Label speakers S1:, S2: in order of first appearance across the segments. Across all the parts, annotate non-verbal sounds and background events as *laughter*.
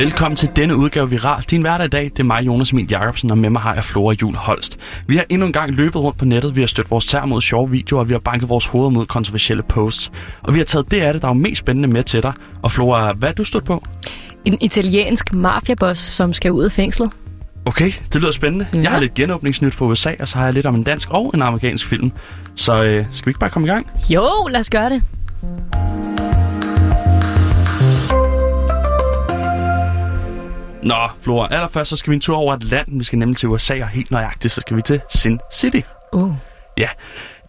S1: Velkommen til denne udgave Viral. Din hverdag i dag, det er mig, Jonas Emil Jacobsen, og med mig har jeg Flora Jul Holst. Vi har endnu en gang løbet rundt på nettet, vi har stødt vores tær mod sjove videoer, og vi har banket vores hoveder mod kontroversielle posts. Og vi har taget det af det, der er mest spændende med til dig. Og Flora, hvad er du stødt på?
S2: En italiensk mafiaboss, som skal ud af fængslet.
S1: Okay, det lyder spændende. Ja. Jeg har lidt genåbningsnyt fra USA, og så har jeg lidt om en dansk og en amerikansk film. Så øh, skal vi ikke bare komme i gang?
S2: Jo, lad os gøre det.
S1: Nå, Flora, allerførst så skal vi en tur over Atlanten. Vi skal nemlig til USA, og helt nøjagtigt, så skal vi til Sin City.
S2: Uh.
S1: Ja,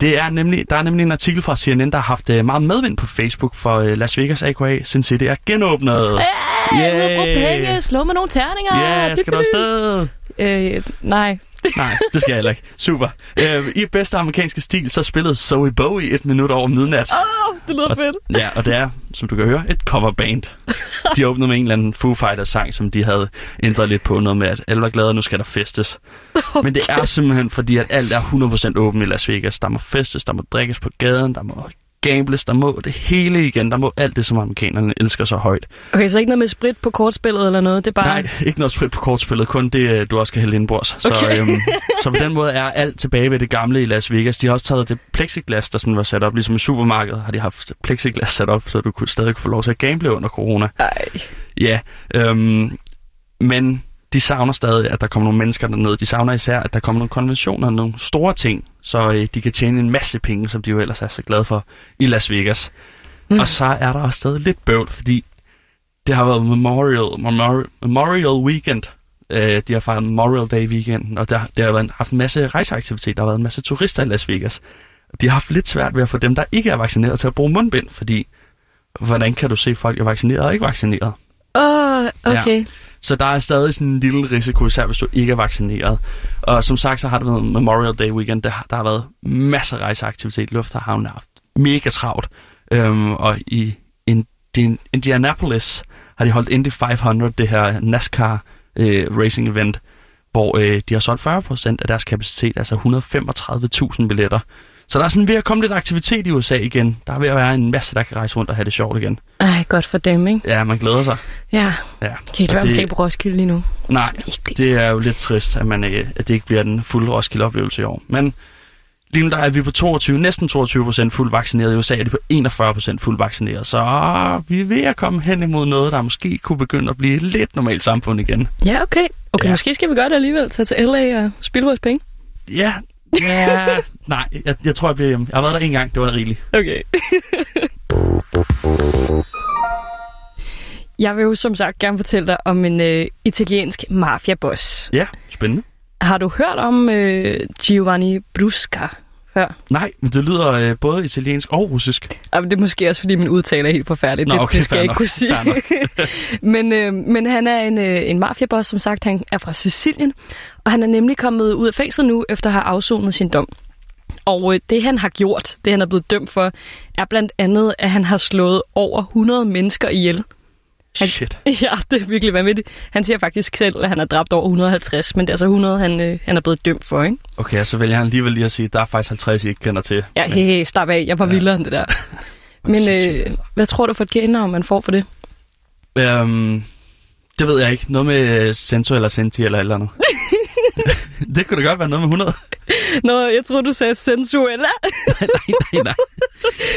S1: det er nemlig, der er nemlig en artikel fra CNN, der har haft uh, meget medvind på Facebook for uh, Las Vegas AKA Sin City er genåbnet.
S2: Hey, yeah. penge, slå med nogle terninger.
S1: Ja, yeah, skal du afsted?
S2: Øh, nej.
S1: Nej, det skal jeg heller ikke. Super. Uh, I bedste amerikanske stil, så spillede Zoe Bowie et minut over midnat.
S2: Åh, oh, det lyder
S1: og,
S2: fedt.
S1: Ja, og det er, som du kan høre, et coverband. De åbnede med en eller anden Foo Fighters-sang, som de havde ændret lidt på noget med, at alle var glade, og nu skal der festes.
S2: Okay.
S1: Men det er simpelthen fordi, at alt er 100% åbent i Las Vegas. Der må festes, der må drikkes på gaden, der må gambles, der må det hele igen. Der må alt det, som amerikanerne elsker så højt.
S2: Okay, så ikke noget med sprit på kortspillet eller noget? Det er bare...
S1: Nej, ikke noget sprit på kortspillet, kun det, øh, du også skal hælde indbords.
S2: Okay.
S1: Så, øhm, *laughs* så på den måde er alt tilbage ved det gamle i Las Vegas. De har også taget det plexiglas, der sådan var sat op, ligesom i supermarkedet, har de haft plexiglas sat op, så du kunne stadig få lov til at gamble under corona.
S2: Ej.
S1: Ja, øhm, men de savner stadig, at der kommer nogle mennesker derned. De savner især, at der kommer nogle konventioner, nogle store ting, så øh, de kan tjene en masse penge, som de jo ellers er så glade for i Las Vegas. Mm. Og så er der også stadig lidt bøvl, fordi det har været Memorial, Memorial, Memorial Weekend. Øh, de har fejret Memorial Day weekenden, og der, der har været, haft en masse rejseaktivitet. Der har været en masse turister i Las Vegas. De har haft lidt svært ved at få dem, der ikke er vaccineret, til at bruge mundbind, fordi hvordan kan du se, folk er vaccineret og ikke vaccineret?
S2: Åh, oh, okay. Ja.
S1: Så der er stadig sådan en lille risiko, især hvis du ikke er vaccineret. Og som sagt, så har det været Memorial Day weekend. Der, der har været masser af rejseaktivitet. Lufthavnen har haft mega travlt. Øhm, og i Indianapolis har de holdt Indy 500, det her NASCAR øh, racing event, hvor øh, de har solgt 40% af deres kapacitet, altså 135.000 billetter. Så der er sådan ved at komme lidt aktivitet i USA igen. Der er ved at være en masse, der kan rejse rundt og have det sjovt igen.
S2: Ej, godt for dem, ikke?
S1: Ja, man glæder sig.
S2: Ja.
S1: Ja.
S2: Kan ikke være,
S1: det-
S2: det... på Roskilde lige nu.
S1: Nej, det er jo lidt trist, at, man, ikke- at det ikke bliver den fulde Roskilde-oplevelse i år. Men lige nu der er vi på 22, næsten 22 procent fuldt vaccineret. I USA er de på 41 procent fuldt vaccineret. Så vi er ved at komme hen imod noget, der måske kunne begynde at blive et lidt normalt samfund igen.
S2: Ja, okay. Okay,
S1: ja.
S2: måske skal vi gøre det alligevel. Tage til LA og spille vores penge.
S1: Ja, ja nej, jeg, jeg tror, jeg bliver hjemme. Jeg har været der en gang, det var rigeligt.
S2: Okay. *laughs* Jeg vil jo som sagt gerne fortælle dig om en øh, italiensk mafiaboss.
S1: Ja, spændende.
S2: Har du hørt om øh, Giovanni Brusca før?
S1: Nej, men det lyder øh, både italiensk og russisk.
S2: Og det er måske også, fordi min udtale er helt forfærdelig.
S1: Nå,
S2: det,
S1: okay,
S2: det skal
S1: fair
S2: jeg ikke
S1: nok.
S2: kunne sige. *laughs* Men, øh, men han er en, øh, en mafiaboss, som sagt. Han er fra Sicilien. Og han er nemlig kommet ud af fængslet nu, efter at have afsonet sin dom. Og øh, det, han har gjort, det han er blevet dømt for, er blandt andet, at han har slået over 100 mennesker ihjel. Han-
S1: Shit. *laughs*
S2: Ja, det er virkelig vanvittigt. Han siger faktisk selv, at han har dræbt over 150, men det er altså 100, han, øh, han er blevet dømt for, ikke?
S1: Okay, så vælger han alligevel lige at sige, at der er faktisk 50, I ikke kender til.
S2: Ja,
S1: Men-
S2: hey, hey, slap af. Jeg var
S1: Ja.
S2: vildere end det der. *laughs* Men øh, hvad tror du for et genavn, man får for det?
S1: Øhm, det ved jeg ikke. Noget med Cento eller Centi eller et eller andet. *laughs* det kunne da godt være noget med 100.
S2: Nå, jeg tror du sagde sensuella. *laughs*
S1: nej, nej, nej.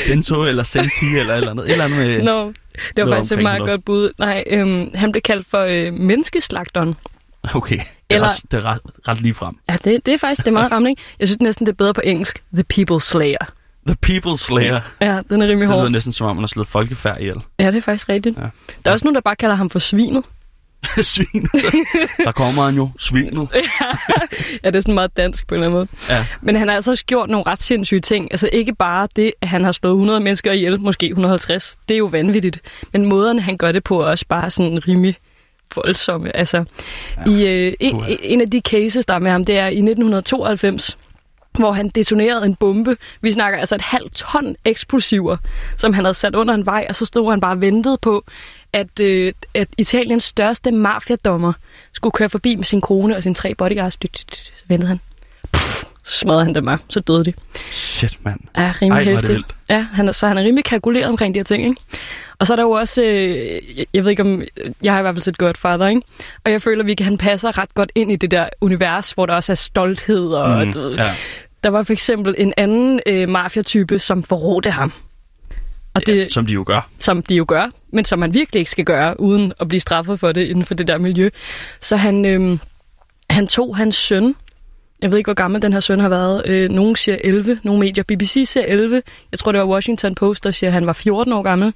S1: Cento eller Centi eller eller andet. Et eller andet med...
S2: Nå, det var faktisk et meget
S1: noget.
S2: godt bud. Nej, øhm, han blev kaldt for øh, menneskeslagteren.
S1: Okay, det er,
S2: Eller-
S1: også, det er ret, ret lige frem.
S2: Ja, det, det er faktisk det er meget ramt, ikke? Jeg synes næsten, det er bedre på engelsk. The People Slayer.
S1: The People Slayer.
S2: Ja, den er rimelig
S1: Det lyder
S2: hård.
S1: næsten som om, man har slået folkefærd ihjel.
S2: Ja, det er faktisk rigtigt.
S1: Ja.
S2: Der er også nogen, der bare kalder ham for svinet. *laughs*
S1: Svinet. Der kommer han jo. Svinet. *laughs*
S2: Ja, det er sådan meget dansk på en eller anden måde.
S1: Ja.
S2: Men han har altså også gjort nogle ret sindssyge ting. Altså ikke bare det, at han har slået 100 mennesker ihjel, måske 150. Det er jo vanvittigt. Men måden, han gør det på, er også bare sådan rimelig voldsomme. Altså, ja. i, øh, en, en af de cases, der er med ham, det er i 1992, hvor han detonerede en bombe. Vi snakker altså et halvt ton eksplosiver, som han havde sat under en vej, og så stod han bare og ventede på, at, øh, at Italiens største mafiadommer skulle køre forbi med sin kone og sine tre bodyguards. Dyt. Så ventede han. Puff, så smadrede han dem bare. Så døde de.
S1: Shit, mand.
S2: Ja, rimelig
S1: det vildt.
S2: Ja, han så han er rimelig kalkuleret omkring de her ting, ikke? Og så er der jo også, øh, jeg- ved ikke om, jeg har i hvert fald set Godfather, ikke? Og jeg føler, at han passer ret godt ind i det der univers, hvor der også er stolthed. Og, mm, du ved,
S1: ja.
S2: Der var for eksempel en anden øh, mafiatype, som forrådte ham. Og det,
S1: ja, som de jo gør.
S2: som de jo gør, men som man virkelig ikke skal gøre, uden at blive straffet for det inden for det der miljø. Så han, øhm, han tog hans søn, jeg ved ikke, hvor gammel den her søn har været, øh, nogen siger 11, nogle medier, BBC siger 11, jeg tror det var Washington Post, der siger, at han var 14 år gammel.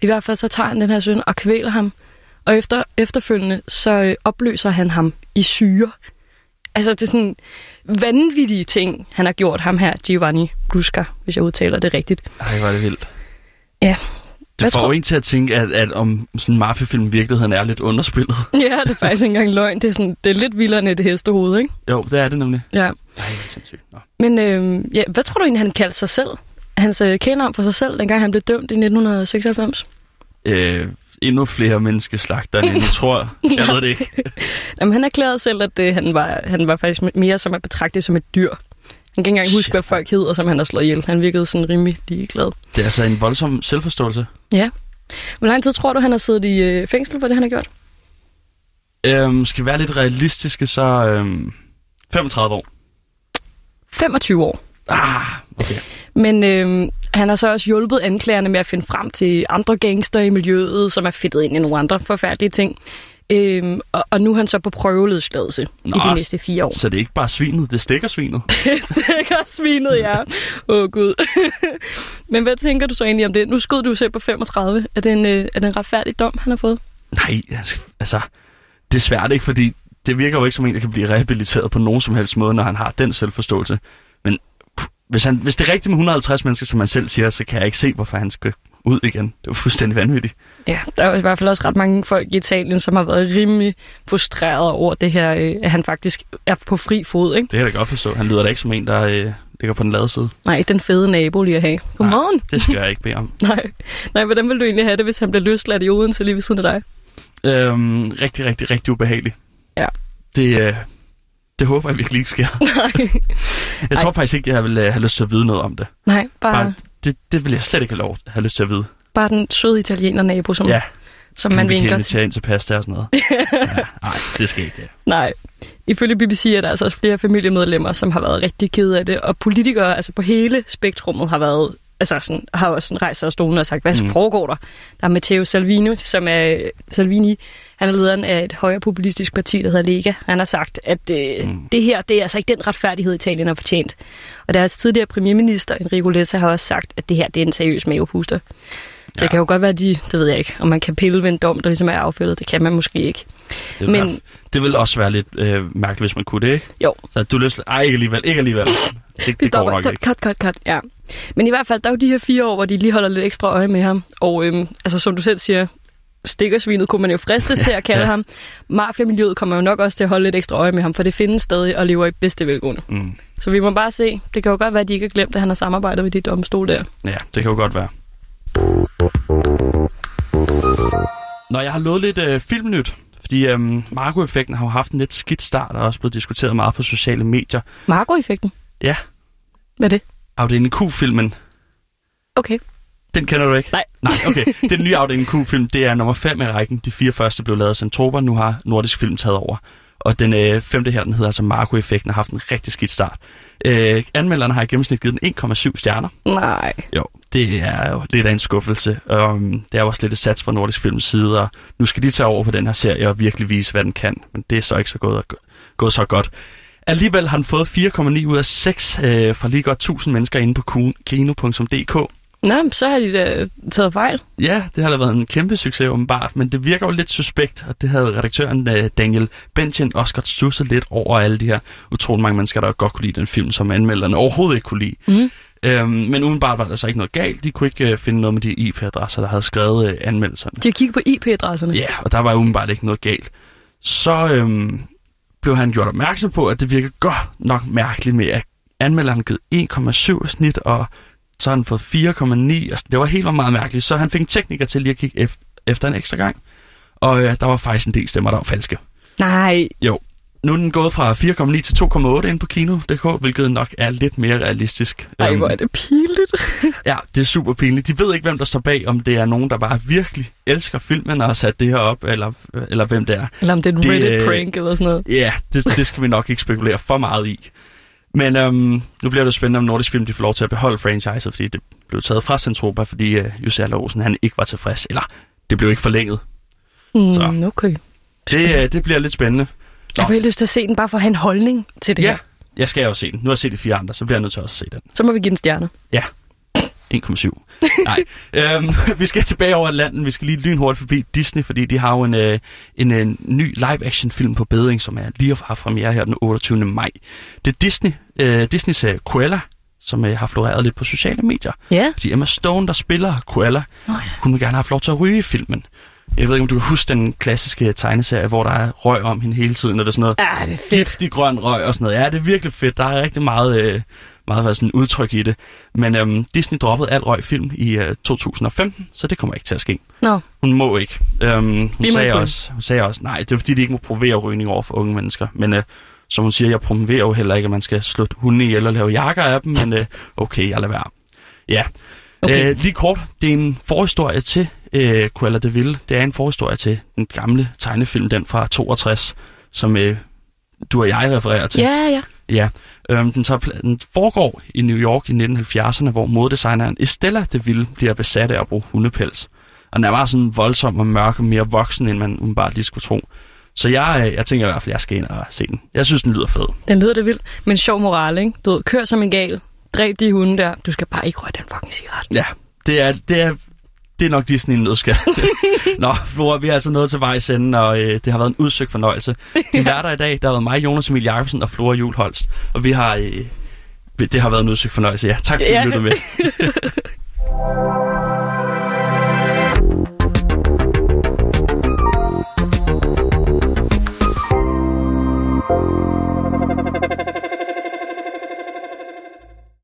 S2: I hvert fald så tager han den her søn og kvæler ham, og efter, efterfølgende så øh, opløser han ham i syre. Altså det er sådan vanvittige ting, han har gjort ham her, Giovanni Brusca, hvis jeg udtaler det rigtigt.
S1: Ej, er det vildt.
S2: Ja,
S1: Det
S2: Hvad
S1: får
S2: tror-
S1: en til at tænke, at, at om sådan en mafiafilm i virkeligheden er lidt underspillet. *laughs*
S2: Ja, det er faktisk ikke engang løgn. Det er, sådan, det er lidt vildere end et hestehoved, ikke?
S1: Jo, det er det nemlig.
S2: Ja.
S1: Nej, er det sindssygt. Nå.
S2: Men øh, ja, hvad tror du egentlig, han kaldte sig selv? Hans øh, kælenavn for sig selv, dengang han blev dømt i 1996?
S1: Øh, endnu flere menneskeslagter, end jeg tror. *laughs* Jeg ved det ikke.
S2: Jamen, han erklærede selv, at øh, han, var, han var faktisk mere som at betragte som et dyr. Han kan ikke engang huske,
S1: Shit,
S2: hvad folk hed, og som han har slået ihjel. Han virkede sådan rimelig ligeglad.
S1: Det er altså en voldsom selvforståelse.
S2: Hvor lang tid tror du, han har siddet i øh, fængsel for det, han har gjort?
S1: Øhm, skal vi være lidt realistiske, så øhm, 35 år.
S2: 25 år.
S1: Ah, okay.
S2: Men øh, han har så også hjulpet anklagerne med at finde frem til andre gangster i miljøet, som er fedtet ind i nogle andre forfærdelige ting. Øhm, og, og nu er han så på prøveløsladelse i de næste fire år.
S1: Så det er ikke bare svinet, det stikker svinet. *laughs*
S2: Det stikker svinet, ja. Åh, oh, Gud. *laughs* Men hvad tænker du så egentlig om det? Nu skød du selv på 35. Er det en, øh, er det en retfærdig dom, han har fået?
S1: Nej, altså, det er svært ikke, fordi det virker jo ikke som en, der kan blive rehabiliteret på nogen som helst måde, når han har den selvforståelse. Hvis, han, hvis det er rigtigt med 150 mennesker, som han selv siger, så kan jeg ikke se, hvorfor han skal ud igen. Det jo fuldstændig vanvittigt.
S2: Ja, der er jo i hvert fald også ret mange folk i Italien, som har været rimelig frustreret over det her, øh, at han faktisk er på fri fod, ikke?
S1: Det kan jeg da godt forstå. Han lyder da ikke som en, der øh, ligger på den lade side.
S2: Nej, den fede nabo lige at have. Godmorgen.
S1: Det skal jeg ikke bede om. *laughs*
S2: Nej. Nej, hvordan vil du egentlig have det, hvis han bliver løsladt i Odense lige ved siden af dig?
S1: Øhm, rigtig, rigtig, rigtig ubehageligt.
S2: Ja.
S1: Det, øh, det håber jeg virkelig ikke sker. *laughs*
S2: Nej.
S1: Jeg tror faktisk ikke, jeg vil øh, have lyst til at vide noget om det.
S2: Nej, bare,
S1: Bare, det, det vil jeg slet ikke have lov have lyst til at vide.
S2: bare den søde italiener nabo, som,
S1: Ja,
S2: som man vinker til.
S1: invitere ind til pasta og sådan noget. *laughs* ja, nej, det skal ikke. Ja.
S2: Nej. Ifølge BBC er der altså også flere familiemedlemmer, som har været rigtig kede af det, og politikere altså på hele spektrummet har været altså sådan, har også sådan rejst sig af stolen og sagt, hvad
S1: Mm.
S2: foregår der? Der er Matteo Salvini, som er Salvini, han er lederen af et højre populistisk parti, der hedder Lega. Han har sagt, at øh,
S1: Mm.
S2: det her, det er altså ikke den retfærdighed, Italien har fortjent. Og deres tidligere premierminister, Enrico Letta, har også sagt, at det her, det er en seriøs mavepuster. Så
S1: Ja.
S2: det kan jo godt være, de, det ved jeg ikke, om man kan pille ved en dom, der ligesom er affældet. Det kan man måske ikke.
S1: Det,
S2: Men-
S1: Men... det vil også være lidt øh, mærkeligt, hvis man kunne det, ikke?
S2: Jo.
S1: Så du lyst... Ej, ikke alligevel. Ikke alligevel. Det,
S2: Vi
S1: det
S2: stopper.
S1: nok
S2: Cut,
S1: ikke.
S2: cut, cut, cut. Ja. Men i hvert fald, der er jo de her fire år, hvor de lige holder lidt ekstra øje med ham. Og øhm, altså, som du selv siger, stikkersvinet kunne man jo fristes til *laughs* at kalde
S1: Ja.
S2: ja. ham. Mafiamiljøet kommer jo nok også til at holde lidt ekstra øje med ham, for det findes stadig og lever i bedste velgående.
S1: Mm.
S2: Så vi må bare se. Det kan jo godt være, at de ikke har glemt, at han har samarbejdet med de domstol der.
S1: Ja, det kan jo godt være. Når jeg har lovet lidt øh, filmnyt, fordi øhm, Marco-effekten har jo haft en lidt skidt start, og er også blevet diskuteret meget på sociale medier.
S2: Marco-effekten?
S1: Ja.
S2: Hvad er det?
S1: Afdeling Q-filmen,
S2: Okay.
S1: den kender du ikke?
S2: Nej.
S1: Nej, okay. Den nye Afdeling Q-film, det er nummer 5 i rækken. De fire første blev lavet af Centropa, nu har Nordisk Film taget over. Og den øh, femte her, den hedder altså Marco-effekten, har haft en rigtig skidt start. Øh, anmelderne har i gennemsnit givet den 1,7 stjerner.
S2: Nej.
S1: Jo, det er jo det er da en skuffelse. Um, det er jo også lidt et sats fra Nordisk Films side, og nu skal de tage over på den her serie og virkelig vise, hvad den kan. Men det er så ikke så gået, gået så godt. Alligevel har den fået 4,9 ud af 6 øh, fra lige godt 1000 mennesker inde på kino.dk.
S2: Nå, så har de da taget fejl.
S1: Ja, det har da været en kæmpe succes åbenbart, men det virker jo lidt suspekt, og det havde redaktøren øh, Daniel Benchen også godt stusset lidt over alle de her utrolig mange mennesker, der godt kunne lide den film, som anmelderne overhovedet ikke kunne lide.
S2: Mm.
S1: Øhm, men umiddelbart var der så ikke noget galt. De kunne ikke øh, finde noget med de IP-adresser, der havde skrevet øh, anmeldelserne.
S2: De har kigget på IP-adresserne.
S1: Ja, og der var umiddelbart ikke noget galt. Så øhm, blev han gjort opmærksom på, at det virker godt nok mærkeligt med, at anmelderen har givet 1,7 snit, og så har han fået 4,9. Altså, det var helt meget mærkeligt. Så han fik en tekniker til lige at kigge ef- efter en ekstra gang. Og øh, der var faktisk en del stemmer, der var falske.
S2: Nej.
S1: Nu er den gået fra 4,9 til 2,8 ind på kino.dk, hvilket nok er lidt mere realistisk.
S2: Ej,
S1: Øhm,
S2: hvor er det pinligt. *laughs*
S1: Ja, det er super pinligt. De ved ikke, hvem der står bag, om det er nogen, der bare virkelig elsker filmen og har sat det her op, eller, eller hvem det er.
S2: Eller om det er en Reddit-prank eller sådan noget.
S1: Ja, det, det skal vi nok ikke spekulere for meget i. Men øhm, nu bliver det spændende, om Nordisk Film de får lov til at beholde franchiset, fordi det blev taget fra Centropa, fordi øh, Jussi Olsen han ikke var tilfreds. Eller, det blev ikke forlænget. Så.
S2: Mm, okay.
S1: Det, øh, det bliver lidt spændende.
S2: Jeg får helt lyst til at se den, bare for at have en holdning til det
S1: Ja,
S2: her.
S1: jeg skal jo se den. Nu har jeg set de fire andre, så bliver jeg nødt til også at se den.
S2: Så må vi give den stjerner.
S1: 1,7. Nej, *laughs* øhm, *laughs* vi skal tilbage over Atlanten. Vi skal lige lynhurtigt forbi Disney, fordi de har jo en, øh, en, en ny live-action film på bedring, som er lige har premiere her den 28. maj. Det er Disney, øh, Disneys øh, Cruella, som øh, har floreret lidt på sociale medier.
S2: Ja.
S1: Fordi Emma Stone, der spiller Cruella,
S2: Nå ja.
S1: hun vil gerne have lov til at ryge i filmen. Jeg ved ikke, om du kan huske den klassiske tegneserie, hvor der er røg om hende hele tiden, og det er sådan noget
S2: Ja, det er fedt.
S1: giftig grøn røg og sådan noget. Ja, det er virkelig fedt. Der er rigtig meget, øh, meget sådan udtryk i det. Men øhm, Disney droppede alt røg film i øh, 2015, så det kommer ikke til at ske.
S2: Nå,
S1: Hun må ikke. Øhm, hun,
S2: må
S1: sagde også, hun sagde også, nej, det er fordi, de ikke må provere rygning over for unge mennesker. Men øh, som hun siger, jeg promoverer jo heller ikke, at man skal slå hunde ihjel og lave jakker af dem, men øh, okay, jeg lader være. Ja.
S2: Okay.
S1: Øh, lige kort, det er en forhistorie til øh, Cruella de Vil. Det er en forhistorie til den gamle tegnefilm, den fra 62, som øh, du og jeg refererer til.
S2: ja, ja.
S1: Ja, øhm, den, tager, den foregår i New York i 1970'erne, hvor modedesigneren Estella de Ville bliver besat af at bruge hundepels. Og den er meget sådan voldsom og mørk og mere voksen, end man umiddelbart lige skulle tro. Så jeg, øh, jeg tænker i hvert fald, at jeg skal ind og se den. Jeg synes, den lyder fed.
S2: Den lyder det vildt. Men sjov moral, ikke? Du ved, kør som en gal. Dræb de hunde der. Du skal bare ikke røre den fucking cigaret.
S1: Ja, det er, det er, det er nok Disney i en nødskal. Nå, Flora, vi er altså nået til vejs ende, og øh, det har været en udsøgt fornøjelse. Din *laughs* værter i dag, der har været mig, Jonas Emil Jacobsen og Flora Juhl Holst. Og vi har... Øh, det har været en udsøgt fornøjelse, ja. Tak fordi
S2: Ja.
S1: du lyttede med. *laughs*